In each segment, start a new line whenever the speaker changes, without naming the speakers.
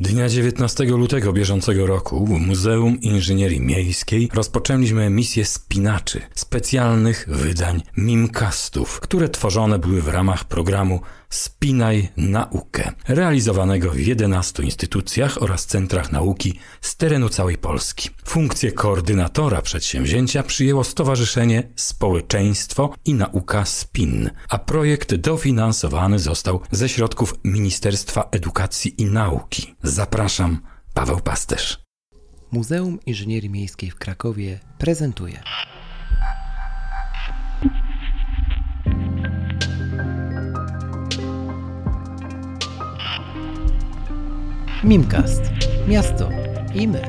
Dnia 19 lutego bieżącego roku w Muzeum Inżynierii Miejskiej rozpoczęliśmy misję spinaczy, specjalnych wydań mimcastów, które tworzone były w ramach programu Spinaj Naukę, realizowanego w 11 instytucjach oraz centrach nauki z terenu całej Polski. Funkcję koordynatora przedsięwzięcia przyjęło Stowarzyszenie Społeczeństwo i Nauka SPIN, a projekt dofinansowany został ze środków Ministerstwa Edukacji i Nauki. Zapraszam, Paweł Pasterz.
Muzeum Inżynierii Miejskiej w Krakowie prezentuje. Mimcast. Miasto i my.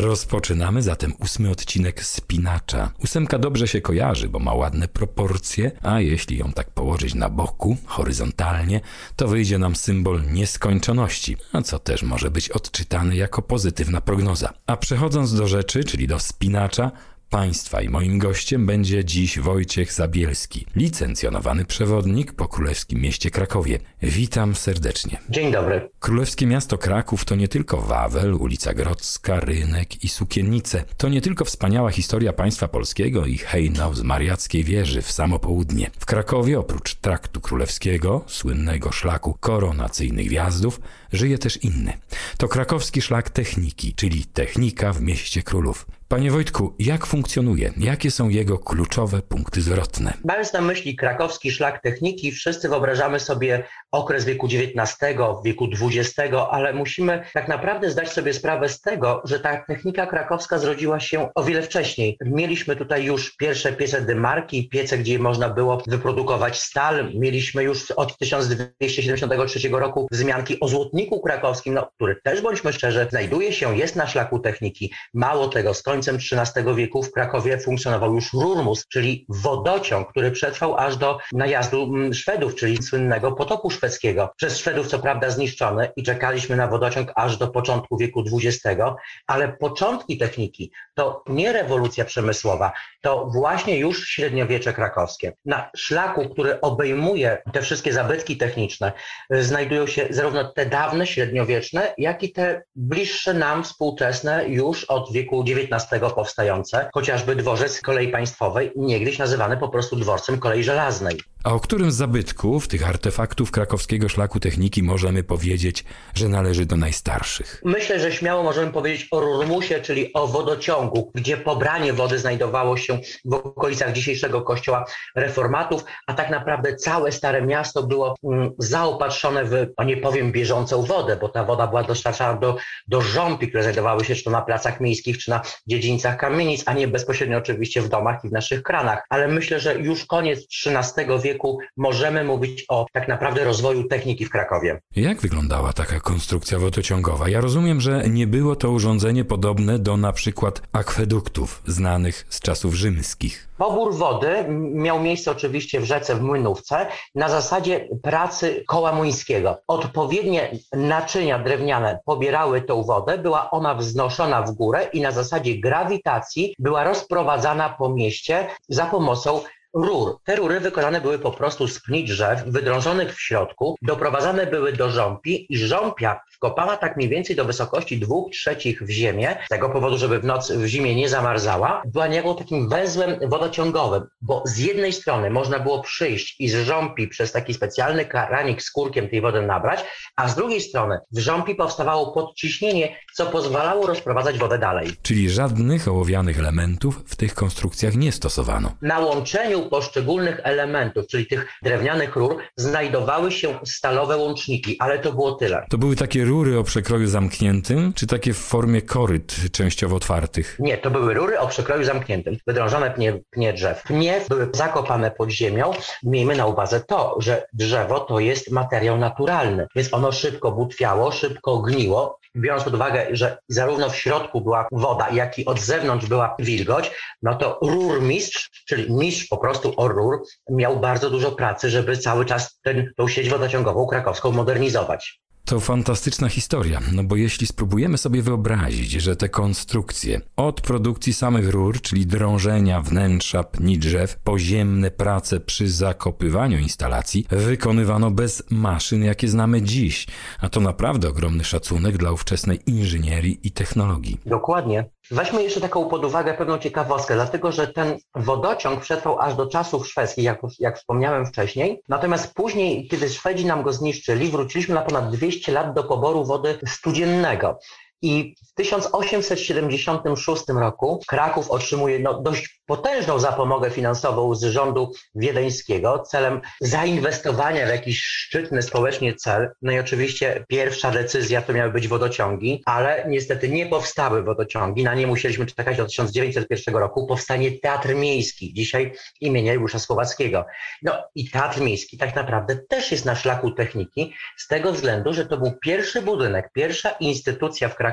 Rozpoczynamy zatem ósmy odcinek Spinacza. Ósemka dobrze się kojarzy, bo ma ładne proporcje, a jeśli ją tak położyć na boku, horyzontalnie, to wyjdzie nam symbol nieskończoności, a co też może być odczytane jako pozytywna prognoza. A przechodząc do rzeczy, czyli do Spinacza, Państwa i moim gościem będzie dziś Wojciech Zabielski, licencjonowany przewodnik po Królewskim Mieście Krakowie. Witam serdecznie.
Dzień dobry.
Królewskie Miasto Kraków to nie tylko Wawel, ulica Grodzka, rynek i sukiennice. To nie tylko wspaniała historia państwa polskiego i hejnał z Mariackiej Wieży w samo południe. W Krakowie oprócz traktu królewskiego, słynnego szlaku koronacyjnych wjazdów, żyje też inny. To krakowski szlak techniki, czyli technika w mieście królów. Panie Wojtku, jak funkcjonuje? Jakie są jego kluczowe punkty zwrotne?
Mając na myśli krakowski szlak techniki, wszyscy wyobrażamy sobie okres wieku XIX, wieku XX, ale musimy tak naprawdę zdać sobie sprawę z tego, że ta technika krakowska zrodziła się o wiele wcześniej. Mieliśmy tutaj już pierwsze piece dymarki, piece, gdzie można było wyprodukować stal. Mieliśmy już od 1273 roku wzmianki o złotniku krakowskim, no, który też, bądźmy szczerzy, znajduje się, jest na szlaku techniki. Mało tego, z końcem XIII wieku w Krakowie funkcjonował już rurmus, czyli wodociąg, który przetrwał aż do najazdu mm, Szwedów, czyli słynnego potopu szwedzkiego. Przez Szwedów co prawda zniszczony i czekaliśmy na wodociąg aż do początku wieku XX, ale początki techniki to nie rewolucja przemysłowa, to właśnie już średniowiecze krakowskie. Na szlaku, który obejmuje te wszystkie zabytki techniczne, y, znajdują się zarówno te dawne, średniowieczne, jak i te bliższe nam współczesne już od wieku XIX powstające, chociażby dworzec kolei państwowej, niegdyś nazywany po prostu dworcem kolei żelaznej.
A o którym z zabytków, tych artefaktów krakowskiego szlaku techniki możemy powiedzieć, że należy do najstarszych?
Myślę, że śmiało możemy powiedzieć o Rurmusie, czyli o wodociągu, gdzie pobranie wody znajdowało się w okolicach dzisiejszego kościoła reformatów, a tak naprawdę całe Stare Miasto było mm, zaopatrzone w, no nie powiem bieżącą wodę, bo ta woda była dostarczana do, do żąpi, które znajdowały się czy to na placach miejskich, czy na dziedzińcach kamienic, a nie bezpośrednio oczywiście w domach i w naszych kranach. Ale myślę, że już koniec XIII wieku możemy mówić o tak naprawdę rozwoju techniki w Krakowie.
Jak wyglądała taka konstrukcja wodociągowa? Ja rozumiem, że nie było to urządzenie podobne do na przykład akweduktów znanych z czasów rzymskich.
Pobór wody miał miejsce oczywiście w rzece w Młynówce na zasadzie pracy koła młyńskiego. Odpowiednie naczynia drewniane pobierały tą wodę, była ona wznoszona w górę i na zasadzie grawitacji była rozprowadzana po mieście za pomocą rur. Te rury wykonane były po prostu z pni drzew, wydrążonych w środku, doprowadzane były do żąpi i żąpia wkopała tak mniej więcej do wysokości dwóch trzecich w ziemię, z tego powodu, żeby w noc w zimie nie zamarzała, była niejako takim węzłem wodociągowym, bo z jednej strony można było przyjść i z żąpi przez taki specjalny karanik z kurkiem tej wody nabrać, a z drugiej strony w żąpi powstawało podciśnienie, co pozwalało rozprowadzać wodę dalej.
Czyli żadnych ołowianych elementów w tych konstrukcjach nie stosowano.
Na łączeniu poszczególnych elementów, czyli tych drewnianych rur, znajdowały się stalowe łączniki, ale to było tyle.
To były takie rury o przekroju zamkniętym, czy takie w formie koryt częściowo otwartych?
Nie, to były rury o przekroju zamkniętym, wydrążone pnie, pnie drzew. Pnie były zakopane pod ziemią. Miejmy na uwadze to, że drzewo to jest materiał naturalny, więc ono szybko butwiało, szybko gniło. Biorąc pod uwagę, że zarówno w środku była woda, jak i od zewnątrz była wilgoć, no to rurmistrz, czyli mistrz po prostu o rur, miał bardzo dużo pracy, żeby cały czas ten, tą sieć wodociągową krakowską modernizować.
To fantastyczna historia, no bo jeśli spróbujemy sobie wyobrazić, że te konstrukcje od produkcji samych rur, czyli drążenia wnętrza, pni drzew, poziemne prace przy zakopywaniu instalacji wykonywano bez maszyn, jakie znamy dziś, a to naprawdę ogromny szacunek dla ówczesnej inżynierii i technologii.
Dokładnie. Weźmy jeszcze taką pod uwagę pewną ciekawostkę, dlatego że ten wodociąg przetrwał aż do czasów szwedzkich, jak, jak wspomniałem wcześniej. Natomiast później, kiedy Szwedzi nam go zniszczyli, wróciliśmy na ponad 200 lat do poboru wody studziennego. I w 1876 roku Kraków otrzymuje no, dość potężną zapomogę finansową z rządu wiedeńskiego celem zainwestowania w jakiś szczytny społecznie cel. No i oczywiście pierwsza decyzja to miały być wodociągi, ale niestety nie powstały wodociągi. Na nie musieliśmy czekać do 1901 roku. Powstanie Teatr Miejski, dzisiaj imienia Jurusza Słowackiego. No i Teatr Miejski tak naprawdę też jest na szlaku techniki z tego względu, że to był pierwszy budynek, pierwsza instytucja w Krakowie,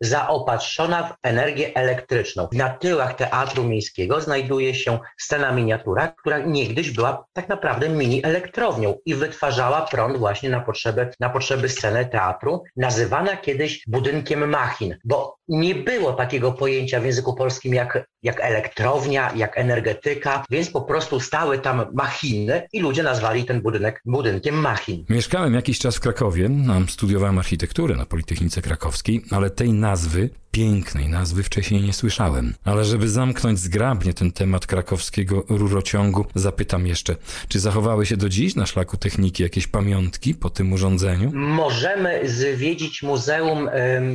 zaopatrzona w energię elektryczną. Na tyłach Teatru Miejskiego znajduje się scena miniatura, która niegdyś była tak naprawdę mini elektrownią i wytwarzała prąd właśnie na potrzeby, na potrzeby sceny teatru, nazywana kiedyś budynkiem machin, bo nie było takiego pojęcia w języku polskim jak, jak elektrownia, jak energetyka, więc po prostu stały tam machiny i ludzie nazwali ten budynek budynkiem machin.
Mieszkałem jakiś czas w Krakowie, studiowałem architekturę na Politechnice Krakowskiej, ale tej nazwy pięknej nazwy wcześniej nie słyszałem. Ale żeby zamknąć zgrabnie ten temat krakowskiego rurociągu, zapytam jeszcze, czy zachowały się do dziś na szlaku techniki jakieś pamiątki po tym urządzeniu?
Możemy zwiedzić Muzeum,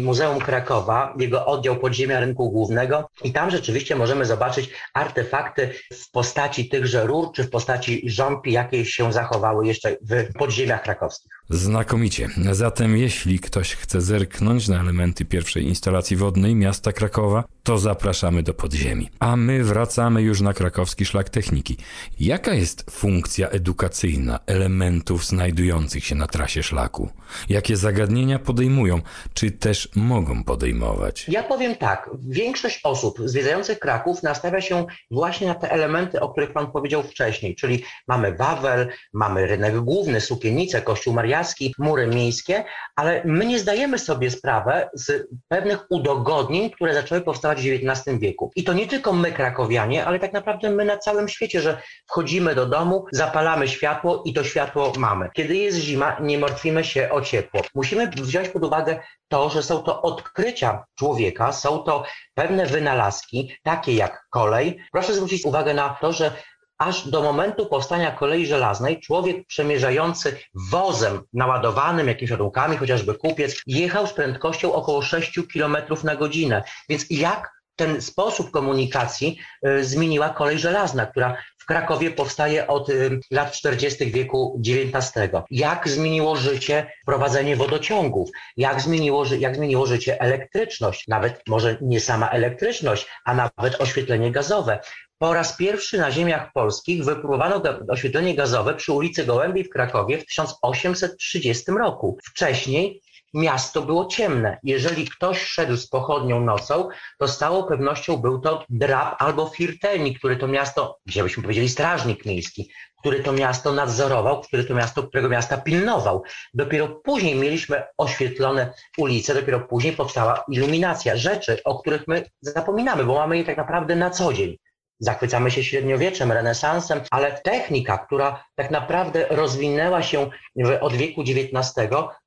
Muzeum Krakowa, jego oddział podziemia rynku głównego i tam rzeczywiście możemy zobaczyć artefakty w postaci tychże rur, czy w postaci żąpi, jakie się zachowały jeszcze w podziemiach krakowskich.
Znakomicie. Zatem jeśli ktoś chce zerknąć na elementy pierwszej instalacji wodnej miasta Krakowa, to zapraszamy do podziemi. A my wracamy już na krakowski szlak techniki. Jaka jest funkcja edukacyjna elementów znajdujących się na trasie szlaku? Jakie zagadnienia podejmują, czy też mogą podejmować?
Ja powiem tak, większość osób zwiedzających Kraków nastawia się właśnie na te elementy, o których Pan powiedział wcześniej, czyli mamy Wawel, mamy rynek główny, sukiennicę, kościół mariacki, mury miejskie, ale my nie zdajemy sobie sprawy z pewnych udogodnień, które zaczęły powstawać w XIX wieku. I to nie tylko my, krakowianie, ale tak naprawdę my na całym świecie, że wchodzimy do domu, zapalamy światło i to światło mamy. Kiedy jest zima, nie martwimy się o ciepło. Musimy wziąć pod uwagę to, że są to odkrycia człowieka, są to pewne wynalazki, takie jak kolej. Proszę zwrócić uwagę na to, że aż do momentu powstania kolei żelaznej człowiek przemierzający wozem naładowanym jakimiś ładunkami, chociażby kupiec, jechał z prędkością około 6 km na godzinę. Więc jak ten sposób komunikacji y, zmieniła kolej żelazna, która w Krakowie powstaje od y, lat 40. wieku XIX. Jak zmieniło życie prowadzenie wodociągów? Jak zmieniło, jak zmieniło życie elektryczność? Nawet może nie sama elektryczność, a nawet oświetlenie gazowe. Po raz pierwszy na ziemiach polskich wypróbowano oświetlenie gazowe przy ulicy Gołębiej w Krakowie w 1830 roku. Wcześniej miasto było ciemne. Jeżeli ktoś szedł z pochodnią nocą, to z całą pewnością był to drab albo firtelnik, który to miasto, gdzie byśmy powiedzieli strażnik miejski, który to miasto nadzorował, który to miasto, którego miasta pilnował. Dopiero później mieliśmy oświetlone ulice, dopiero później powstała iluminacja. Rzeczy, o których my zapominamy, bo mamy je tak naprawdę na co dzień. Zachwycamy się średniowieczem, renesansem, ale technika, która tak naprawdę rozwinęła się od wieku XIX,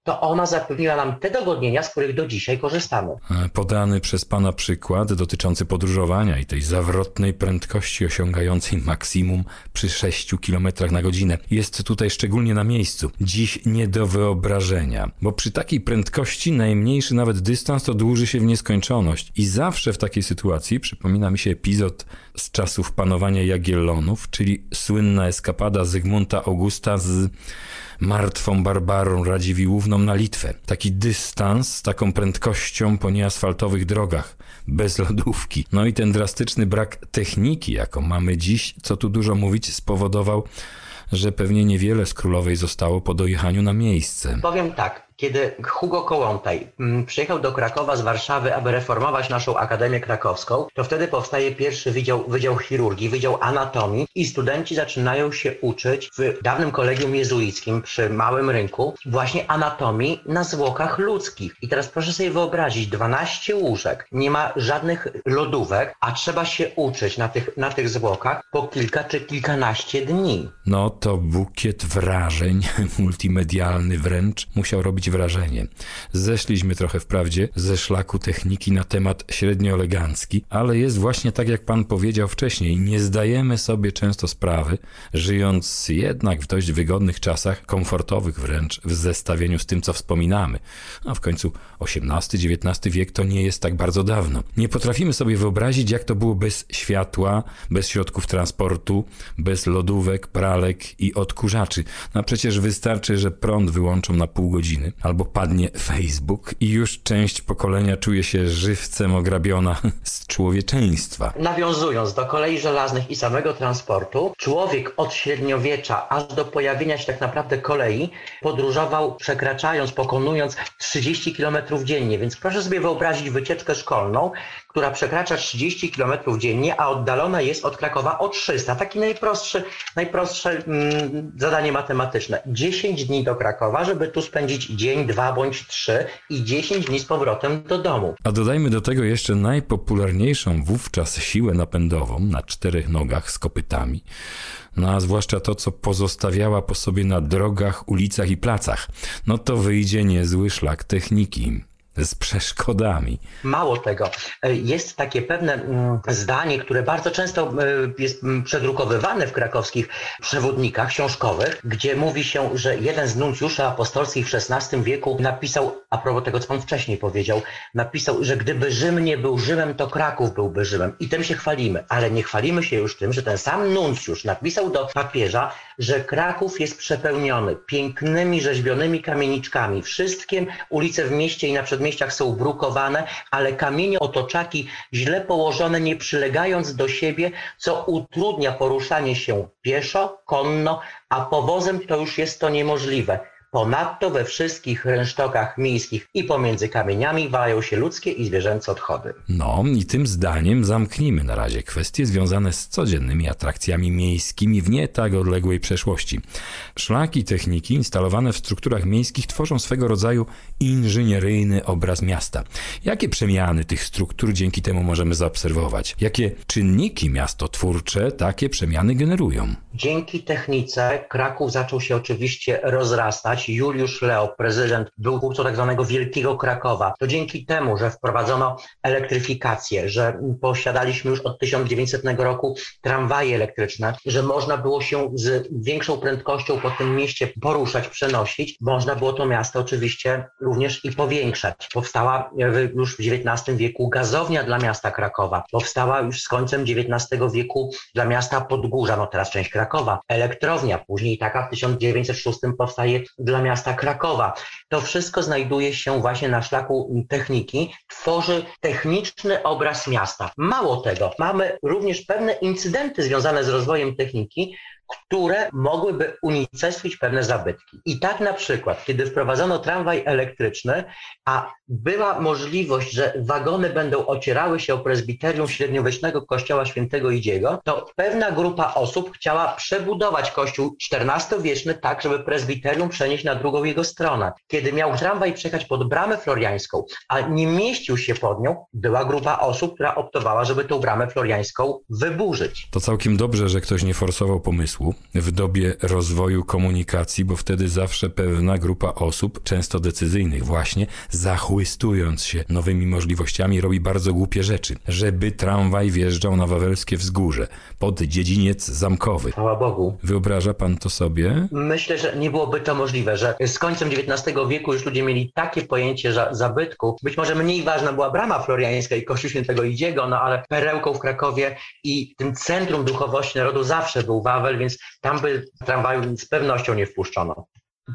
to ona zapewniła nam te dogodnienia, z których do dzisiaj korzystamy.
Podany przez Pana przykład dotyczący podróżowania i tej zawrotnej prędkości osiągającej maksimum przy 6 km na godzinę jest tutaj szczególnie na miejscu. Dziś nie do wyobrażenia, bo przy takiej prędkości najmniejszy nawet dystans to dłuży się w nieskończoność i zawsze w takiej sytuacji przypomina mi się epizod z czasów panowania Jagiellonów, czyli słynna eskapada Zygmunta Augusta z martwą Barbarą Radziwiłłówną na Litwę. Taki dystans z taką prędkością po nieasfaltowych drogach, bez lodówki. No i ten drastyczny brak techniki, jaką mamy dziś, co tu dużo mówić, spowodował, że pewnie niewiele z królowej zostało po dojechaniu na miejsce.
Powiem tak, Kiedy Hugo Kołątaj mm, przyjechał do Krakowa z Warszawy, aby reformować naszą Akademię Krakowską, to wtedy powstaje pierwszy wydział, wydział chirurgii, wydział anatomii i studenci zaczynają się uczyć w dawnym kolegium jezuickim przy Małym Rynku właśnie anatomii na zwłokach ludzkich. I teraz proszę sobie wyobrazić, 12 łóżek, nie ma żadnych lodówek, a trzeba się uczyć na tych, na tych zwłokach po kilka czy kilkanaście dni.
No to bukiet wrażeń, multimedialny wręcz, musiał robić wrażenie. Zeszliśmy trochę wprawdzie ze szlaku techniki na temat średnio elegancki, ale jest właśnie tak jak pan powiedział wcześniej, nie zdajemy sobie często sprawy, żyjąc jednak w dość wygodnych czasach, komfortowych wręcz w zestawieniu z tym, co wspominamy. A w końcu XVIII-XIX wiek to nie jest tak bardzo dawno. Nie potrafimy sobie wyobrazić, jak to było bez światła, bez środków transportu, bez lodówek, pralek i odkurzaczy. No przecież wystarczy, że prąd wyłączą na pół godziny, albo padnie Facebook i już część pokolenia czuje się żywcem ograbiona z człowieczeństwa.
Nawiązując do kolei żelaznych i samego transportu, człowiek od średniowiecza aż do pojawienia się tak naprawdę kolei podróżował przekraczając, pokonując 30 km dziennie, więc proszę sobie wyobrazić wycieczkę szkolną, która przekracza 30 km dziennie, a oddalona jest od Krakowa o 300. Taki najprostszy, najprostsze mm, zadanie matematyczne. 10 dni do Krakowa, żeby tu spędzić dzień, dwa bądź trzy i 10 dni z powrotem do domu.
A dodajmy do tego jeszcze najpopularniejszą wówczas siłę napędową na czterech nogach z kopytami. No a zwłaszcza to, co pozostawiała po sobie na drogach, ulicach i placach. No to wyjdzie niezły szlak techniki z przeszkodami.
Mało tego, e, jest takie pewne mm, zdanie, które bardzo często e, jest mm, przedrukowywane w krakowskich przewodnikach książkowych, gdzie mówi się, że jeden z nuncjuszy apostolskich w XVI wieku napisał, a propos tego, co pan wcześniej powiedział, napisał, że gdyby Rzym nie był Rzymem, to Kraków byłby Rzymem. I tym się chwalimy, ale nie chwalimy się już tym, że ten sam nuncjusz napisał do papieża, że Kraków jest przepełniony pięknymi, rzeźbionymi kamieniczkami. Wszystkie ulice w mieście i na przedmieściach są brukowane, ale kamienie otoczaki źle położone, nie przylegając do siebie, co utrudnia poruszanie się pieszo, konno, a powozem to już jest to niemożliwe. Ponadto we wszystkich rynsztokach miejskich i pomiędzy kamieniami walają się ludzkie i zwierzęce odchody.
No i tym zdaniem zamknijmy na razie kwestie związane z codziennymi atrakcjami miejskimi w nie tak odległej przeszłości. Szlaki techniki instalowane w strukturach miejskich tworzą swego rodzaju inżynieryjny obraz miasta. Jakie przemiany tych struktur dzięki temu możemy zaobserwować? Jakie czynniki miastotwórcze takie przemiany generują?
Dzięki technice Kraków zaczął się oczywiście rozrastać. Juliusz Leo, prezydent, był twórcą tak zwanego Wielkiego Krakowa. To dzięki temu, że wprowadzono elektryfikację, że posiadaliśmy już od 1900 roku tramwaje elektryczne, że można było się z większą prędkością po tym mieście poruszać, przenosić, można było to miasto oczywiście również i powiększać. Powstała już w XIX wieku gazownia dla miasta Krakowa. Powstała już z końcem XIX wieku dla miasta Podgórza, no teraz część Krakowa. Elektrownia, później taka w 1906 powstaje dla miasta Krakowa. To wszystko znajduje się właśnie na szlaku techniki, tworzy techniczny obraz miasta. Mało tego, mamy również pewne incydenty związane z rozwojem techniki, które mogłyby unicestwić pewne zabytki. I tak na przykład, kiedy wprowadzono tramwaj elektryczny, a była możliwość, że wagony będą ocierały się o prezbiterium średniowiecznego kościoła świętego Idziego, to pewna grupa osób chciała przebudować kościół XIV-wieczny tak, żeby prezbiterium przenieść na drugą jego stronę. Kiedy miał tramwaj przejechać pod bramę floriańską, a nie mieścił się pod nią, była grupa osób, która optowała, żeby tą bramę floriańską wyburzyć.
To całkiem dobrze, że ktoś nie forsował pomysłu w dobie rozwoju komunikacji, bo wtedy zawsze pewna grupa osób, często decyzyjnych właśnie, zachłystując się nowymi możliwościami, robi bardzo głupie rzeczy. Żeby tramwaj wjeżdżał na Wawelskie Wzgórze, pod dziedziniec zamkowy.
Chwała Bogu.
Wyobraża pan to sobie?
Myślę, że nie byłoby to możliwe, że z końcem XIX wieku już ludzie mieli takie pojęcie za, zabytku. Być może mniej ważna była brama floriańska i kościół świętego Idziego, no ale perełką w Krakowie i tym centrum duchowości narodu zawsze był Wawel, więc tam by tramwaju z pewnością nie wpuszczono.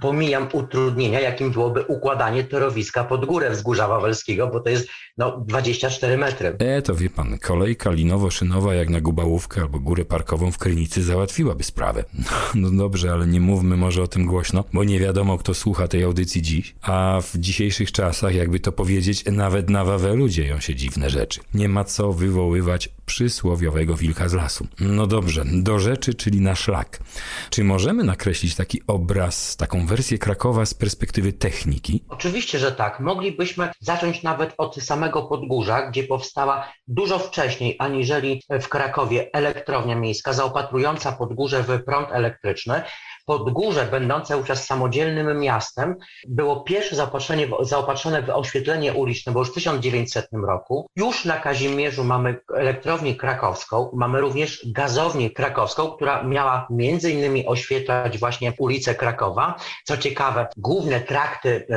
Pomijam utrudnienia, jakim byłoby układanie torowiska pod górę wzgórza Wawelskiego, bo to jest no, 24 metry.
E, to wie pan, kolejka linowo-szynowa jak na Gubałówkę albo górę parkową w Krynicy załatwiłaby sprawę. No, dobrze, ale nie mówmy może o tym głośno, bo nie wiadomo kto słucha tej audycji dziś, a w dzisiejszych czasach, jakby to powiedzieć, nawet na Wawelu dzieją się dziwne rzeczy. Nie ma co wywoływać przysłowiowego wilka z lasu. No dobrze, do rzeczy, czyli na szlak. Czy możemy nakreślić taki obraz, taką wersję Krakowa z perspektywy techniki?
Oczywiście, że tak. Moglibyśmy zacząć nawet od samego Podgórza, gdzie powstała dużo wcześniej aniżeli w Krakowie elektrownia miejska zaopatrująca Podgórze w prąd elektryczny. Podgórze, będące wówczas samodzielnym miastem, było pierwsze zaopatrzenie, zaopatrzone w oświetlenie uliczne, bo już w 1900 roku. Już na Kazimierzu mamy elektrownię krakowską, mamy również gazownię krakowską, która miała między innymi oświetlać właśnie ulice Krakowa. Co ciekawe, główne trakty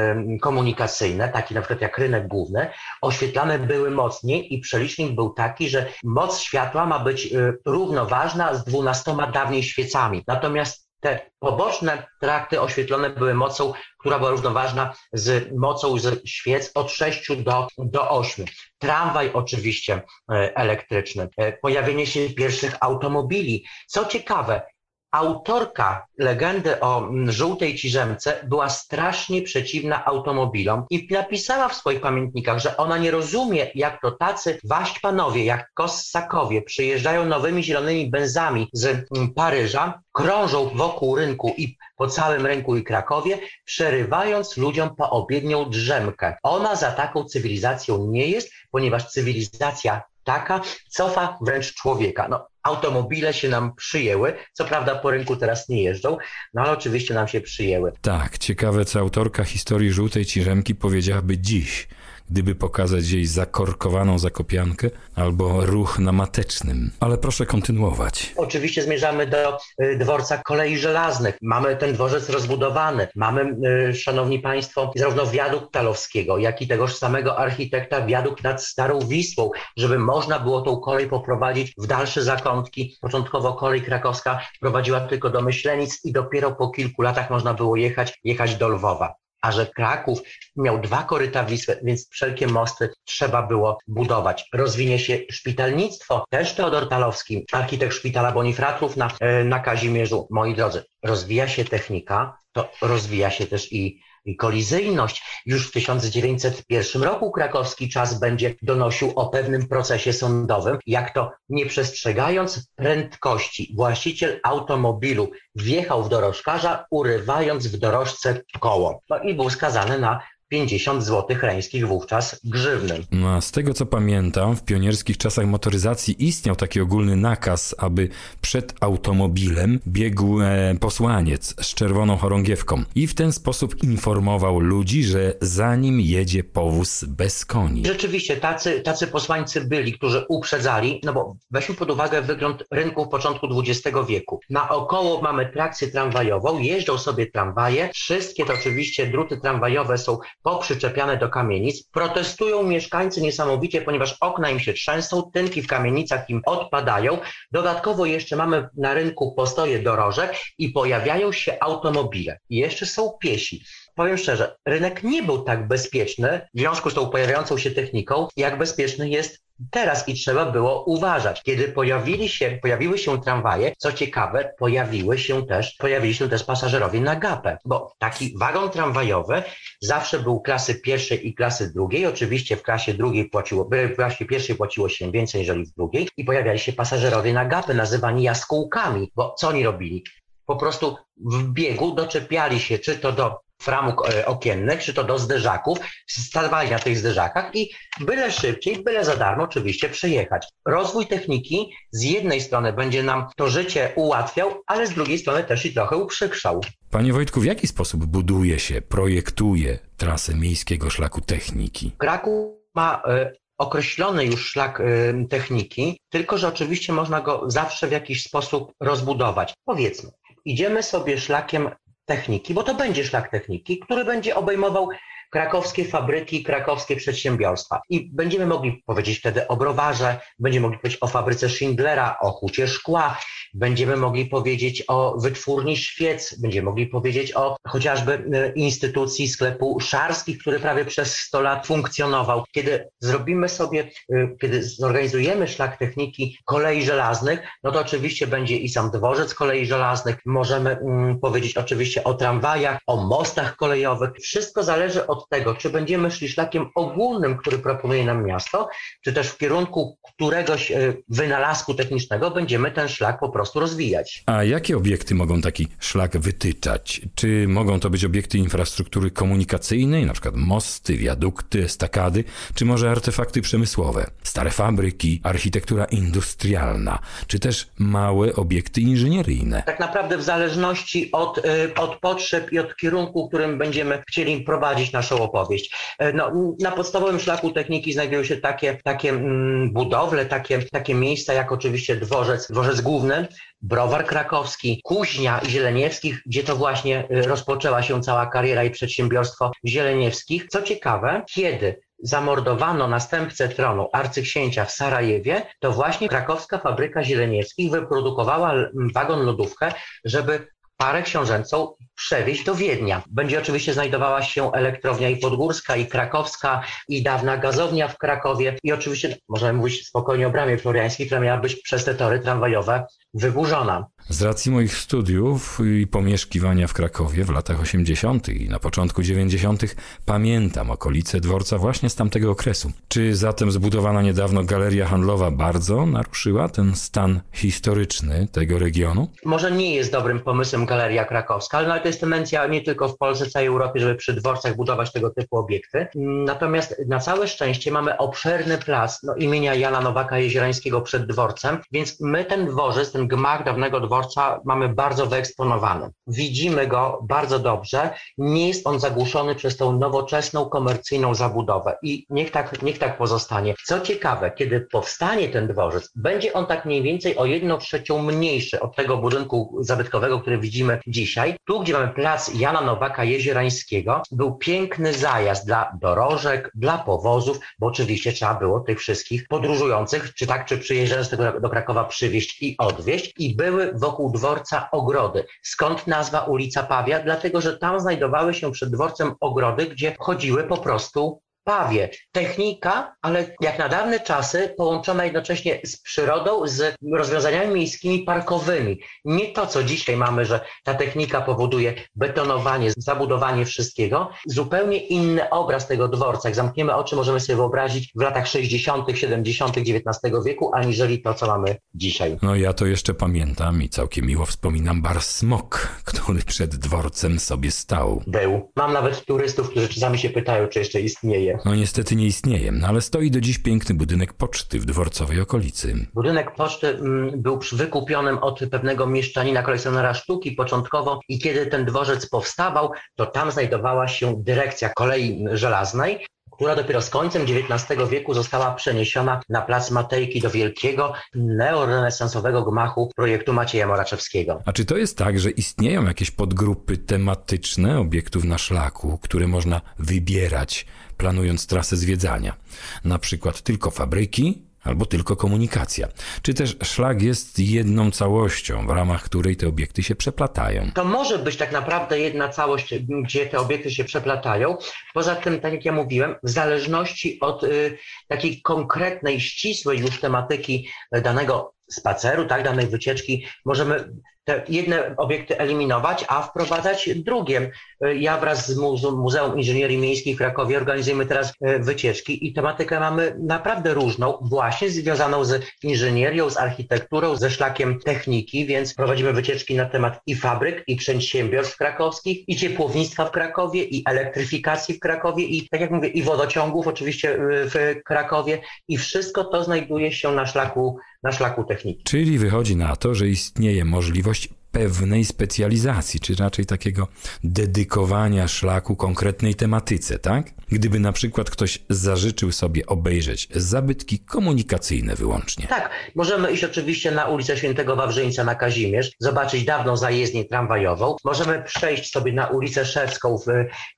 komunikacyjne, takie na przykład jak rynek główny, oświetlane były mocniej i przelicznik był taki, że moc światła ma być y, równoważna z dwunastoma dawniej świecami. Natomiast te poboczne trakty oświetlone były mocą, która była równoważna z mocą z świec od 6 do, do 8. Tramwaj oczywiście e, elektryczny, e, pojawienie się pierwszych automobili. Co ciekawe, Autorka legendy o mm, żółtej ciżemce była strasznie przeciwna automobilom i napisała w swoich pamiętnikach, że ona nie rozumie, jak to tacy waść panowie, jak Kossakowie przyjeżdżają nowymi zielonymi benzami z mm, Paryża, krążą wokół rynku i po całym rynku i Krakowie, przerywając ludziom poobiednią drzemkę. Ona za taką cywilizacją nie jest, ponieważ cywilizacja taka cofa wręcz człowieka. No, automobile się nam przyjęły, co prawda po rynku teraz nie jeżdżą, no ale oczywiście nam się przyjęły.
Tak, ciekawe co autorka historii żółtej ciżemki powiedziałaby dziś gdyby pokazać jej zakorkowaną zakopiankę albo ruch na matecznym. Ale proszę kontynuować.
Oczywiście zmierzamy do y, dworca kolei żelaznych. Mamy ten dworzec rozbudowany. Mamy, y, szanowni państwo, zarówno wiadukt Talowskiego, jak i tegoż samego architekta wiadukt nad Starą Wisłą, żeby można było tą kolej poprowadzić w dalsze zakątki. Początkowo kolej krakowska prowadziła tylko do Myślenic i dopiero po kilku latach można było jechać, jechać do Lwowa a że Kraków miał dwa koryta Wisły, więc wszelkie mosty trzeba było budować. Rozwinie się szpitalnictwo, też Teodor Talowski, architekt szpitala Bonifratrów na, e, na Kazimierzu. Moi drodzy, rozwija się technika, to rozwija się też i kolizyjność. Już w 1901 roku krakowski czas będzie donosił o pewnym procesie sądowym, jak to nie przestrzegając prędkości właściciel automobilu wjechał w dorożkarza, urywając w dorożce koło. No i był skazany na 50 zł reńskich wówczas grzywny.
No z tego co pamiętam, w pionierskich czasach motoryzacji istniał taki ogólny nakaz, aby przed automobilem biegł e, posłaniec z czerwoną chorągiewką i w ten sposób informował ludzi, że za nim jedzie powóz bez koni.
Rzeczywiście, tacy, tacy posłańcy byli, którzy uprzedzali, no bo weźmy pod uwagę wygląd rynku w początku XX wieku. Naokoło mamy trakcję tramwajową, jeżdżą sobie tramwaje, wszystkie to oczywiście druty tramwajowe są poprzyczepiane do kamienic. Protestują mieszkańcy niesamowicie, ponieważ okna im się trzęsą, tynki w kamienicach im odpadają. Dodatkowo jeszcze mamy na rynku postoje dorożek i pojawiają się automobile. I jeszcze są piesi powiem szczerze, rynek nie był tak bezpieczny w związku z tą pojawiającą się techniką, jak bezpieczny jest teraz i trzeba było uważać. Kiedy pojawili się, pojawiły się tramwaje, co ciekawe, pojawiły się też, pojawili się też pasażerowie na gapę, bo taki wagon tramwajowy zawsze był klasy pierwszej i klasy drugiej. Oczywiście w klasie drugiej płaciło, w klasie pierwszej płaciło się więcej niż w drugiej i pojawiali się pasażerowie na gapę, nazywani jaskółkami, bo co oni robili? Po prostu w biegu doczepiali się czy to do framug e, okiennych, czy to do zderzaków, stawali na tych zderzakach i byle szybciej, byle za darmo oczywiście przejechać. Rozwój techniki z jednej strony będzie nam to życie ułatwiał, ale z drugiej strony też i trochę uprzykrzał.
Panie Wojtku, w jaki sposób buduje się, projektuje trasę miejskiego szlaku techniki?
Kraków ma y, określony już szlak y, techniki, tylko że oczywiście można go zawsze w jakiś sposób rozbudować. Powiedzmy, idziemy sobie szlakiem techniki, bo to będzie szlak techniki, który będzie obejmował krakowskie fabryki, krakowskie przedsiębiorstwa. I będziemy mogli powiedzieć wtedy o browarze, będziemy mogli powiedzieć o fabryce Schindlera, o hucie szkła, będziemy mogli powiedzieć o wytwórni świec, będziemy mogli powiedzieć o chociażby e, instytucji sklepu Szarskich, który prawie przez 100 lat funkcjonował. Kiedy zrobimy sobie, e, kiedy zorganizujemy szlak techniki kolei żelaznych, no to oczywiście będzie i sam dworzec kolei żelaznych, możemy mm, powiedzieć oczywiście o tramwajach, o mostach kolejowych. Wszystko zależy od tego, czy będziemy szli szlakiem ogólnym, który proponuje nam miasto, czy też w kierunku któregoś e, wynalazku technicznego będziemy ten szlak po prostu rozwijać.
A jakie obiekty mogą taki szlak wytyczać? Czy mogą to być obiekty infrastruktury komunikacyjnej, na przykład mosty, wiadukty, estakady, czy może artefakty przemysłowe, stare fabryki, architektura industrialna, czy też małe obiekty inżynieryjne?
Tak naprawdę w zależności od, e, od potrzeb i od kierunku, którym będziemy chcieli prowadzić naszą opowieść. E, no, na podstawowym szlaku techniki znajdują się takie, takie mm, budowle, takie, takie miejsca jak oczywiście dworzec, dworzec główny, browar krakowski, kuźnia Zieleniewskich, gdzie to właśnie y, rozpoczęła się cała kariera i przedsiębiorstwo Zieleniewskich. Co ciekawe, kiedy zamordowano następcę tronu arcyksięcia w Sarajewie, to właśnie krakowska fabryka Zieleniewskich wyprodukowała wagon lodówkę, żeby parę książęcą przewieźć do Wiednia. Będzie oczywiście znajdowała się elektrownia i podgórska, i krakowska, i dawna gazownia w Krakowie. I oczywiście możemy mówić spokojnie o bramie floriańskiej, która miała być przez te tory tramwajowe wyburzona.
Z racji moich studiów i pomieszkiwania w Krakowie w latach 80. i na początku 90. pamiętam okolice dworca właśnie z tamtego okresu. Czy zatem zbudowana niedawno galeria handlowa bardzo naruszyła ten stan historyczny tego regionu?
Może nie jest dobrym pomysłem galeria krakowska, ale to jest tendencja nie tylko w Polsce, w całej Europie, żeby przy dworcach budować tego typu obiekty. Natomiast na całe szczęście mamy obszerny plac no, imienia Jana Nowaka Jeziorańskiego przed dworcem, więc my ten dworzec, ten gmach dawnego dworca mamy bardzo wyeksponowany. Widzimy go bardzo dobrze. Nie jest on zagłuszony przez tą nowoczesną, komercyjną zabudowę i niech tak, niech tak pozostanie. Co ciekawe, kiedy powstanie ten dworzec, będzie on tak mniej więcej o jedną trzecią mniejszy od tego budynku zabytkowego, który widzimy dzisiaj. Tu, gdzie mamy plac Jana Nowaka Jeziorańskiego, był piękny zajazd dla dorożek, dla powozów, bo oczywiście trzeba było tych wszystkich podróżujących, czy tak, czy przyjeżdżających do Krakowa przywieźć i odwieźć i były wokół dworca ogrody. Skąd nazwa ulica Pawia? Dlatego, że tam znajdowały się przed dworcem ogrody, gdzie chodziły po prostu Pawie. Technika, ale jak na dawne czasy połączona jednocześnie z przyrodą, z rozwiązaniami miejskimi parkowymi. Nie to, co dzisiaj mamy, że ta technika powoduje betonowanie, zabudowanie wszystkiego. Zupełnie inny obraz tego dworca. Jak zamkniemy oczy, możemy sobie wyobrazić w latach 60., 70. XIX wieku, aniżeli to, co mamy dzisiaj.
No ja to jeszcze pamiętam i całkiem miło wspominam bar Smok, który przed dworcem sobie stał.
Był. Mam nawet turystów, którzy czasami się pytają, czy jeszcze istnieje.
No niestety nie istnieje, ale stoi do dziś piękny budynek poczty w dworcowej okolicy.
Budynek poczty mm, był wykupionym od pewnego mieszczanina, kolekcjonera sztuki początkowo i kiedy ten dworzec powstawał, to tam znajdowała się dyrekcja kolei żelaznej, która dopiero z końcem XIX wieku została przeniesiona na plac Matejki do wielkiego neorenesansowego gmachu projektu Macieja Moraczewskiego.
A czy to jest tak, że istnieją jakieś podgrupy tematyczne obiektów na szlaku, które można wybierać, planując trasę zwiedzania? Na przykład tylko fabryki, albo tylko komunikacja. Czy też szlak jest jedną całością, w ramach której te obiekty się przeplatają?
To może być tak naprawdę jedna całość, gdzie te obiekty się przeplatają. Poza tym, tak jak ja mówiłem, w zależności od y, takiej konkretnej, ścisłej już tematyki danego spaceru, tak, danej wycieczki, możemy te jedne obiekty eliminować, a wprowadzać drugie. Ja wraz z Muzeum Inżynierii Miejskiej w Krakowie organizujemy teraz e, wycieczki i tematykę mamy naprawdę różną, właśnie związaną z inżynierią, z architekturą, ze szlakiem techniki, więc prowadzimy wycieczki na temat i fabryk, i przedsiębiorstw krakowskich, i ciepłownictwa w Krakowie, i elektryfikacji w Krakowie, i tak jak mówię, i wodociągów oczywiście e, w Krakowie i wszystko to znajduje się na szlaku, na szlaku techniki.
Czyli wychodzi na to, że istnieje możliwość pewnej specjalizacji, czy raczej takiego dedykowania szlaku konkretnej tematyce, tak? Gdyby na przykład ktoś zażyczył sobie obejrzeć zabytki komunikacyjne wyłącznie.
Tak, możemy iść oczywiście na ulicę Świętego Wawrzyńca na Kazimierz, zobaczyć dawną zajezdnię tramwajową. Możemy przejść sobie na ulicę Szewską w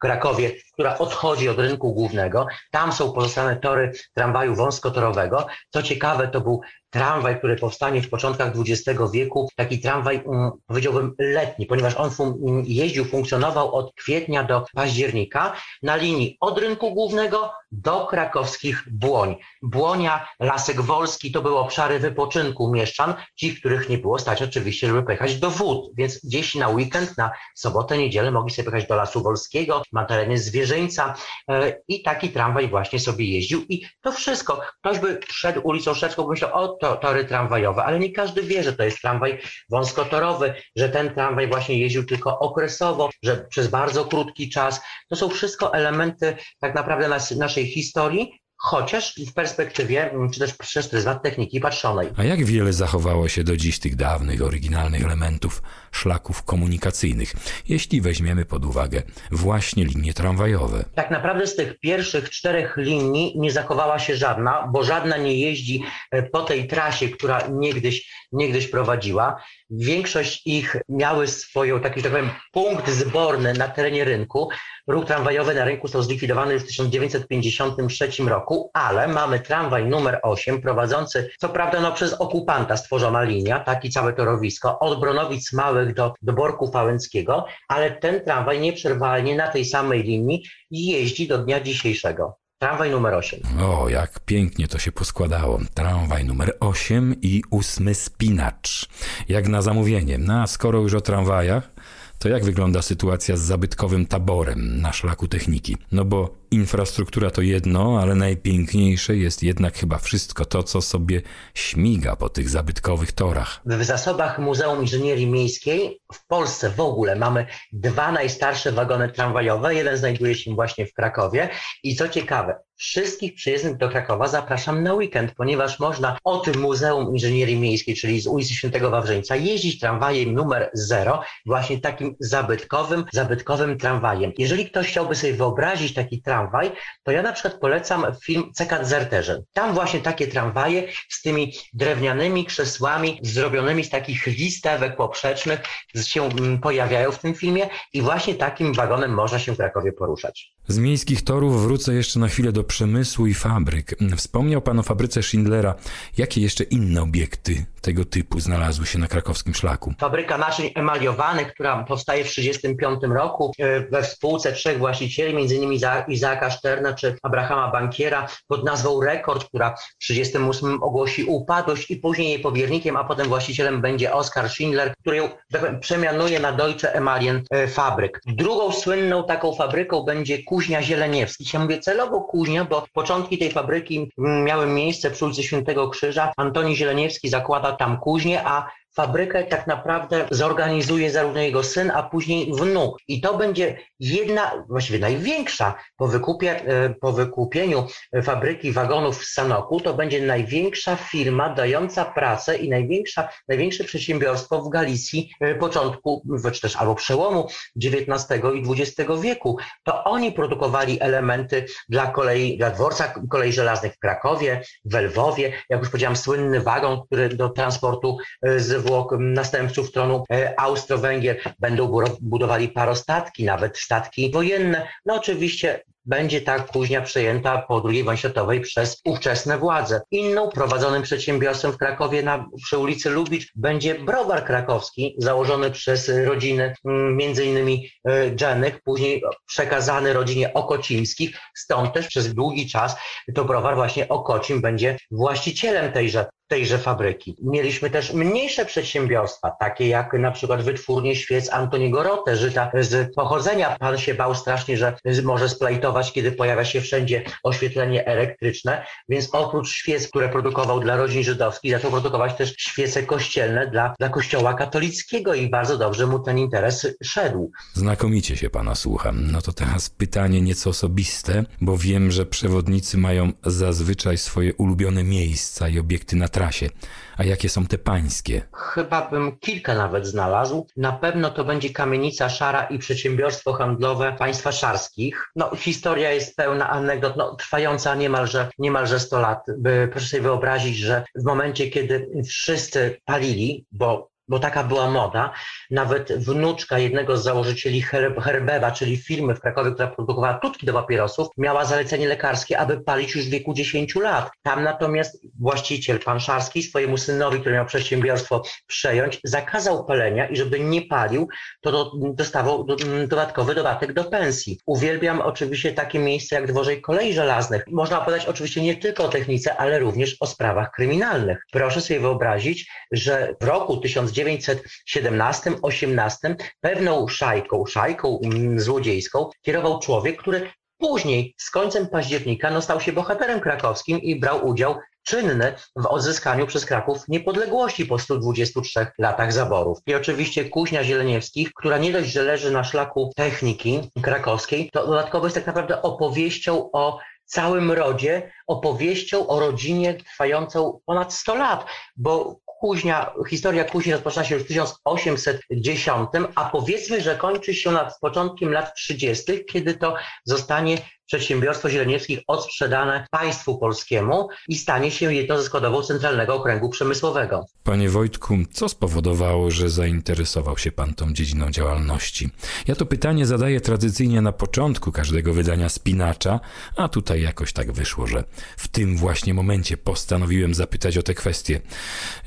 Krakowie, która odchodzi od rynku głównego. Tam są pozostane tory tramwaju wąskotorowego. Co ciekawe, to był tramwaj, który powstanie w początkach XX wieku, taki tramwaj, um, powiedziałbym, letni, ponieważ on fun mm, jeździł, funkcjonował od kwietnia do października na linii od rynku głównego do krakowskich Błoń. Błonia, Lasek Wolski to były obszary wypoczynku mieszczan, ci, których nie było stać oczywiście, żeby pojechać do wód, więc gdzieś na weekend, na sobotę, niedzielę mogli sobie pojechać do Lasu Wolskiego, na terenie Zwierzyńca e, i taki tramwaj właśnie sobie jeździł i to wszystko. Ktoś by szedł ulicą Szewską, myślał, o to, tory tramwajowe, ale nie każdy wie, że to jest tramwaj wąskotorowy, że ten tramwaj właśnie jeździł tylko okresowo, że przez bardzo krótki czas. To są wszystko elementy tak naprawdę nas, naszej historii, chociaż w perspektywie, mm, czy też przez pryzmat techniki patrzonej.
A jak wiele zachowało się do dziś tych dawnych, oryginalnych elementów szlaków komunikacyjnych, jeśli weźmiemy pod uwagę właśnie linie tramwajowe?
Tak naprawdę z tych pierwszych czterech linii nie zachowała się żadna, bo żadna nie jeździ e, po tej trasie, która niegdyś, niegdyś prowadziła. Większość ich miały swoją, taki, tak powiem, punkt zborny na terenie rynku. Ruch tramwajowy na rynku został zlikwidowany już w 1953 roku, ale mamy tramwaj numer 8 prowadzący, co prawda no, przez okupanta stworzona linia, taki całe torowisko, od Bronowic Małych do, do Borku Fałęckiego, ale ten tramwaj nieprzerwalnie na tej samej linii jeździ do dnia dzisiejszego. Tramwaj numer 8.
O, jak pięknie to się poskładało. Tramwaj numer 8 i ósmy spinacz. Jak na zamówienie. No a skoro już o tramwajach, to jak wygląda sytuacja z zabytkowym taborem na szlaku techniki? No bo infrastruktura to jedno, ale najpiękniejsze jest jednak chyba wszystko to, co sobie śmiga po tych zabytkowych torach.
W zasobach Muzeum Inżynierii Miejskiej w Polsce w ogóle mamy dwa najstarsze wagony tramwajowe. Jeden znajduje się właśnie w Krakowie i co ciekawe, wszystkich przyjezdnych do Krakowa zapraszam na weekend, ponieważ można od Muzeum Inżynierii Miejskiej, czyli z ulicy Świętego Wawrzyńca, jeździć tramwajem numer 0, właśnie takim zabytkowym, zabytkowym tramwajem. Jeżeli ktoś chciałby sobie wyobrazić taki tramwaj, to ja na przykład polecam film Cekat Zerterze. Tam właśnie takie tramwaje z tymi drewnianymi krzesłami zrobionymi z takich listewek poprzecznych się mm, pojawiają w tym filmie i właśnie takim wagonem można się w Krakowie poruszać.
Z miejskich torów wrócę jeszcze na chwilę do przemysłu i fabryk. Wspomniał Pan o fabryce Schindlera. Jakie jeszcze inne obiekty tego typu znalazły się na krakowskim szlaku?
Fabryka naczyń emaliowanych, która powstaje w 1935 roku e, we współce trzech właścicieli, m.in. Izaaka Szterna czy Abrahama Bankiera pod nazwą Rekord, która w 1938 ogłosi upadłość i później jej powiernikiem, a potem właścicielem będzie Oskar Schindler, który ją tak przemianuje na Deutsche Emalien e, Fabryk. Drugą słynną taką fabryką będzie Kuźnia Zieleniewski. Ja mówię celowo Kuźnia, bo początki tej fabryki miały miejsce przy ulicy Świętego Krzyża. Antoni Zieleniewski zakłada tam kuźnię, a fabrykę tak naprawdę zorganizuje zarówno jego syn, a później wnuk. I to będzie jedna, właściwie największa po, wykupie, e, po wykupieniu fabryki wagonów w Sanoku, to będzie największa firma dająca pracę i największa, największe przedsiębiorstwo w Galicji e, początku, czy też albo przełomu XIX i XX wieku. To oni produkowali elementy dla kolei, dla dworca kolei żelaznych w Krakowie, w Lwowie, jak już powiedziałam, słynny wagon, który do transportu e, z zwłok następców tronu e, Austro-Węgier będą budowali parostatki, nawet statki wojenne. No oczywiście będzie ta kuźnia przejęta po II wojnie światowej przez ówczesne władze. Inną prowadzonym przedsiębiorstwem w Krakowie na, przy ulicy Lubicz będzie browar krakowski, założony przez rodziny mm, e, Dżenych, później przekazany rodzinie Okocińskich, stąd też przez długi czas to browar właśnie Okocim będzie właścicielem tejże tejże fabryki. Mieliśmy też mniejsze przedsiębiorstwa, takie jak na przykład wytwórnie świec Antoniego Rote, żyta z pochodzenia. Pan się bał strasznie, że może splajtować kiedy pojawia się wszędzie oświetlenie elektryczne, więc oprócz świec, które produkował dla rodzin żydowskich, zaczął produkować też świece kościelne dla, dla kościoła katolickiego i bardzo dobrze mu ten interes szedł.
Znakomicie się pana słucham. No to teraz pytanie nieco osobiste, bo wiem, że przewodnicy mają zazwyczaj swoje ulubione miejsca i obiekty na trasie. A jakie są te pańskie?
Chyba bym kilka nawet znalazł. Na pewno to będzie kamienica szara i przedsiębiorstwo handlowe państwa szarskich. No, historia jest pełna anegdot, no, trwająca niemalże, niemalże 100 lat. By, proszę sobie wyobrazić, że w momencie, kiedy wszyscy palili, bo bo taka była moda. Nawet wnuczka jednego z założycieli Herbewa, czyli firmy w Krakowie, która produkowała tutki do papierosów, miała zalecenie lekarskie, aby palić już w wieku 10 lat. Tam natomiast właściciel, pan Szarski, swojemu synowi, który miał przedsiębiorstwo przejąć, zakazał palenia i żeby nie palił, to dostawał dodatkowy dodatek do pensji. Uwielbiam oczywiście takie miejsce jak dworzej kolei żelaznych. Można opowiadać oczywiście nie tylko o technice, ale również o sprawach kryminalnych. Proszę sobie wyobrazić, że w roku 1900 1917-18 pewną szajką, szajką mm, złodziejską kierował człowiek, który później z końcem października no, stał się bohaterem krakowskim i brał udział czynny w odzyskaniu przez Kraków niepodległości po 123 latach zaborów. I oczywiście Kuźnia Zieleniewskich, która nie dość, że leży na szlaku techniki krakowskiej, to dodatkowo jest tak naprawdę opowieścią o całym rodzie, opowieścią o rodzinie trwającą ponad 100 lat, bo Kuźnia, historia Kuźni rozpoczyna się już w 1810, a powiedzmy, że kończy się nad początkiem lat 30., kiedy to zostanie przedsiębiorstwo Zieleniewskich odsprzedane państwu polskiemu i stanie się jedną ze składową Centralnego Okręgu Przemysłowego.
Panie Wojtku, co spowodowało, że zainteresował się pan tą dziedziną działalności? Ja to pytanie zadaję tradycyjnie na początku każdego wydania Spinacza, a tutaj jakoś tak wyszło, że w tym właśnie momencie postanowiłem zapytać o te kwestie.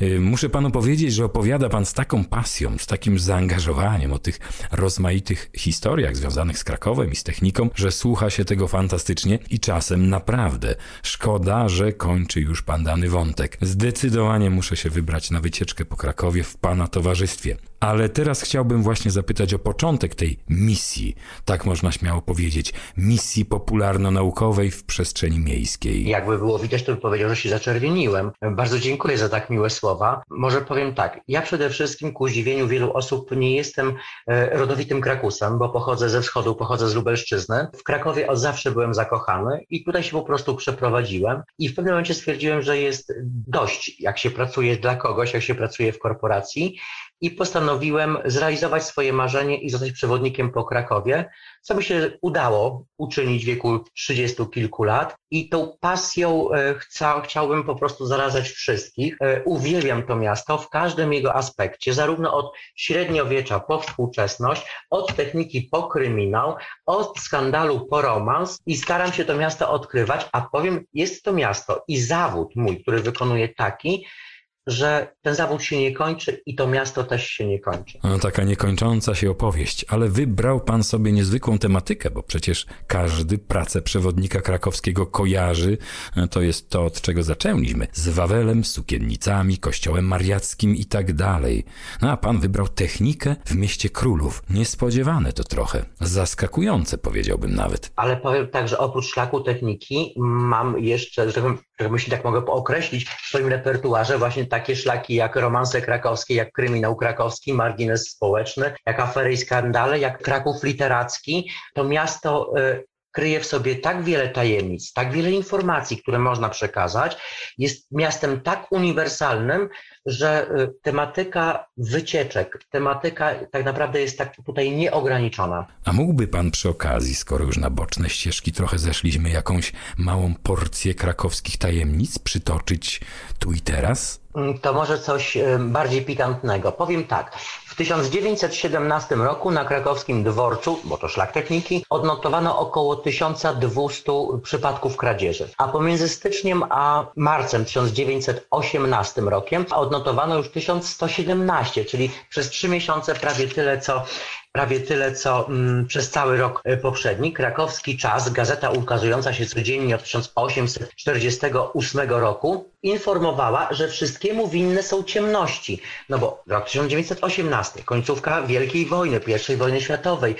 Y, muszę panu powiedzieć, że opowiada pan z taką pasją, z takim zaangażowaniem o tych rozmaitych historiach związanych z Krakowem i z techniką, że słucha się tego fantastycznie i czasem naprawdę. Szkoda, że kończy już pan dany wątek. Zdecydowanie muszę się wybrać na wycieczkę po Krakowie w pana towarzystwie. Ale teraz chciałbym właśnie zapytać o początek tej misji, tak można śmiało powiedzieć, misji popularno-naukowej w przestrzeni miejskiej.
Jakby było widać, to bym powiedział, że się zaczerwieniłem. Bardzo dziękuję za tak miłe słowa. Może powiem tak, ja przede wszystkim ku zdziwieniu wielu osób nie jestem e, rodowitym Krakusem, bo pochodzę ze wschodu, pochodzę z Lubelszczyzny. W Krakowie od zawsze byłem zakochany i tutaj się po prostu przeprowadziłem i w pewnym momencie stwierdziłem, że jest dość, jak się pracuje dla kogoś, jak się pracuje w korporacji i postanowiłem zrealizować swoje marzenie i zostać przewodnikiem po Krakowie, co mi się udało uczynić w wieku trzydziestu kilku lat i tą pasją e, chca, chciałbym po prostu zarazać wszystkich. E, uwielbiam to miasto w każdym jego aspekcie, zarówno od średniowiecza po współczesność, od techniki po kryminał, od skandalu po romans i staram się to miasto odkrywać, a powiem, jest to miasto i zawód mój, który wykonuję taki, że ten zawód się nie kończy i to miasto też się nie kończy.
No, taka niekończąca się opowieść, ale wybrał pan sobie niezwykłą tematykę, bo przecież każdy pracę przewodnika krakowskiego kojarzy. To jest to, od czego zaczęliśmy. Z Wawelem, sukiennicami, kościołem mariackim i tak dalej. No a pan wybrał technikę w mieście królów. Niespodziewane to trochę. Zaskakujące powiedziałbym nawet.
Ale powiem tak, że oprócz szlaku techniki mam jeszcze, że jeśli tak mogę określić, w swoim repertuarze właśnie takie szlaki jak romanse krakowskie, jak kryminał krakowski, margines społeczny, jak afery i skandale, jak Kraków literacki. To miasto y, kryje w sobie tak wiele tajemnic, tak wiele informacji, które można przekazać, jest miastem tak uniwersalnym, że y, tematyka wycieczek, tematyka tak naprawdę jest tak tutaj nieograniczona.
A mógłby pan przy okazji, skoro już na boczne ścieżki trochę zeszliśmy, jakąś małą porcję krakowskich tajemnic przytoczyć tu i teraz?
Mm, to może coś y, bardziej pikantnego. Powiem tak. W 1917 roku na krakowskim dworcu, bo to szlak techniki, odnotowano około 1200 przypadków kradzieży. A pomiędzy styczniem a marcem 1918 rokiem odnotowano już 1117, czyli przez trzy miesiące prawie tyle co prawie tyle, co mm, przez cały rok e, poprzedni. Krakowski Czas, gazeta ukazująca się codziennie od 1848 roku, informowała, że wszystkiemu winne są ciemności. No bo rok 1918, końcówka Wielkiej Wojny, I wojny światowej,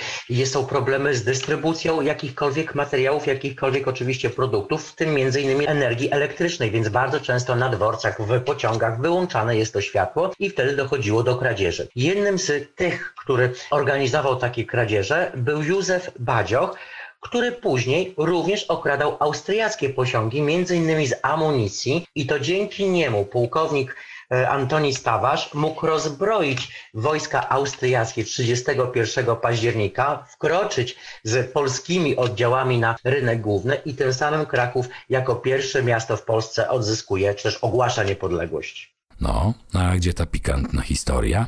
są problemy z dystrybucją jakichkolwiek materiałów, jakichkolwiek oczywiście produktów, w tym między innymi energii elektrycznej, więc bardzo często na dworcach, w pociągach wyłączane jest to światło i wtedy dochodziło do kradzieży. Jednym z tych, który organizował takie kradzieże był Józef Badzioch, który później również okradał austriackie posiągi, między innymi z amunicji i to dzięki niemu pułkownik e, Antoni Stawarz mógł rozbroić wojska austriackie 31 października, wkroczyć z polskimi oddziałami na rynek główny i tym samym Kraków jako pierwsze miasto w Polsce odzyskuje, czy też ogłasza niepodległość.
No, a gdzie ta pikantna historia?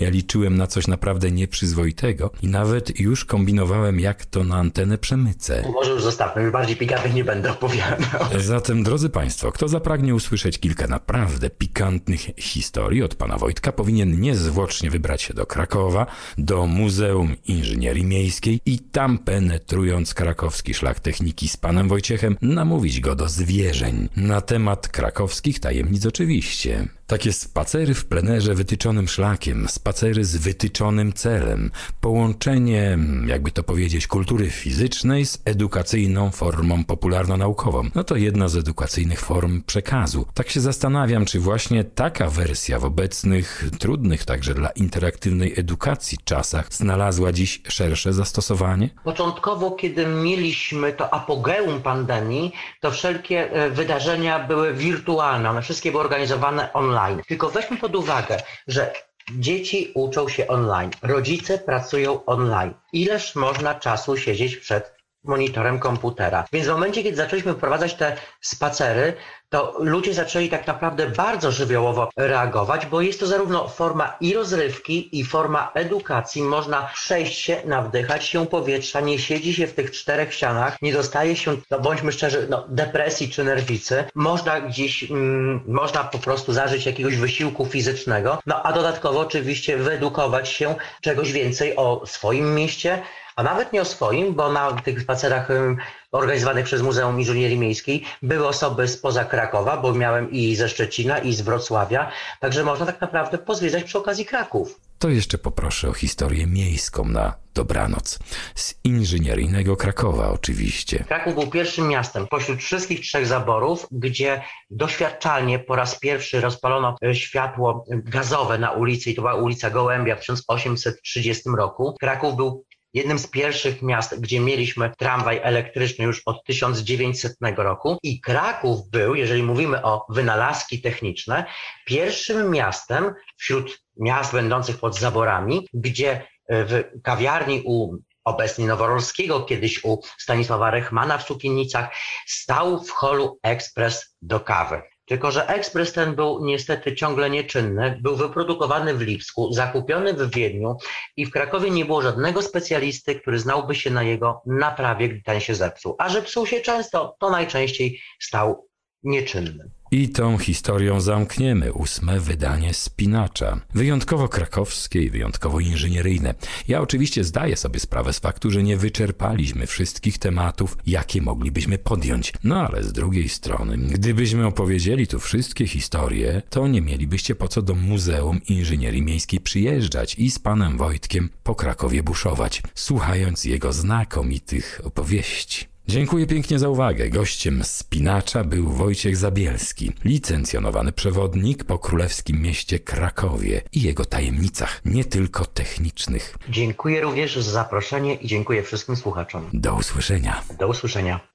Ja liczyłem na coś naprawdę nieprzyzwoitego i nawet już kombinowałem, jak to na antenę przemycę.
Może już zostawmy, już bardziej pikantnych nie będę opowiadał.
Zatem, drodzy Państwo, kto zapragnie usłyszeć kilka naprawdę pikantnych historii od pana Wojtka, powinien niezwłocznie wybrać się do Krakowa, do Muzeum Inżynierii Miejskiej i tam penetrując krakowski szlak techniki z panem Wojciechem, namówić go do zwierzeń. Na temat krakowskich tajemnic oczywiście. Takie spacery w plenerze wytyczonym szlakiem, spacery z wytyczonym celem, połączenie, jakby to powiedzieć, kultury fizycznej z edukacyjną formą popularno-naukową. No to jedna z edukacyjnych form przekazu. Tak się zastanawiam, czy właśnie taka wersja w obecnych, trudnych także dla interaktywnej edukacji czasach znalazła dziś szersze zastosowanie?
Początkowo, kiedy mieliśmy to apogeum pandemii, to wszelkie e, wydarzenia były wirtualne, one wszystkie były organizowane online online. Tylko weźmy pod uwagę, że dzieci uczą się online, rodzice pracują online. Ileż można czasu siedzieć przed monitorem komputera. Więc w momencie, kiedy zaczęliśmy wprowadzać te spacery, to ludzie zaczęli tak naprawdę bardzo żywiołowo reagować, bo jest to zarówno forma i rozrywki, i forma edukacji. Można przejść się, nawdychać się powietrza, nie siedzi się w tych czterech ścianach, nie dostaje się, no bądźmy szczerzy, no, depresji czy nerwicy. Można gdzieś, mm, można po prostu zażyć jakiegoś wysiłku fizycznego, no a dodatkowo oczywiście wyedukować się czegoś więcej o swoim mieście, a nawet nie o swoim, bo na tych spacerach organizowanych przez Muzeum Inżynierii Miejskiej były osoby spoza Krakowa, bo miałem i ze Szczecina, i z Wrocławia, także można tak naprawdę pozwiedzać przy okazji Kraków.
To jeszcze poproszę o historię miejską na dobranoc. Z inżynieryjnego Krakowa oczywiście.
Kraków był pierwszym miastem pośród wszystkich trzech zaborów, gdzie doświadczalnie po raz pierwszy rozpalono światło gazowe na ulicy i to była ulica Gołębia w 1830 roku. Kraków był jednym z pierwszych miast, gdzie mieliśmy tramwaj elektryczny już od 1900 roku i Kraków był, jeżeli mówimy o wynalazki techniczne, pierwszym miastem wśród miast będących pod zaborami, gdzie w kawiarni u obecnie Noworolskiego, kiedyś u Stanisława Rechmana w Sukiennicach, stał w holu ekspres do kawy. Tylko, że ekspres ten był niestety ciągle nieczynny, był wyprodukowany w Lipsku, zakupiony w Wiedniu i w Krakowie nie było żadnego specjalisty, który znałby się na jego naprawie, gdy ten się zepsuł. A że psuł się często, to najczęściej stał nieczynny.
I tą historią zamkniemy ósme wydanie Spinacza. Wyjątkowo krakowskie i wyjątkowo inżynieryjne. Ja oczywiście zdaję sobie sprawę z faktu, że nie wyczerpaliśmy wszystkich tematów, jakie moglibyśmy podjąć. No ale z drugiej strony, gdybyśmy opowiedzieli tu wszystkie historie, to nie mielibyście po co do Muzeum Inżynierii Miejskiej przyjeżdżać i z panem Wojtkiem po Krakowie buszować, słuchając jego znakomitych opowieści. Dziękuję pięknie za uwagę. Gościem Spinacza był Wojciech Zabielski, licencjonowany przewodnik po królewskim mieście Krakowie i jego tajemnicach, nie tylko technicznych.
Dziękuję również za zaproszenie i dziękuję wszystkim słuchaczom.
Do usłyszenia.
Do usłyszenia.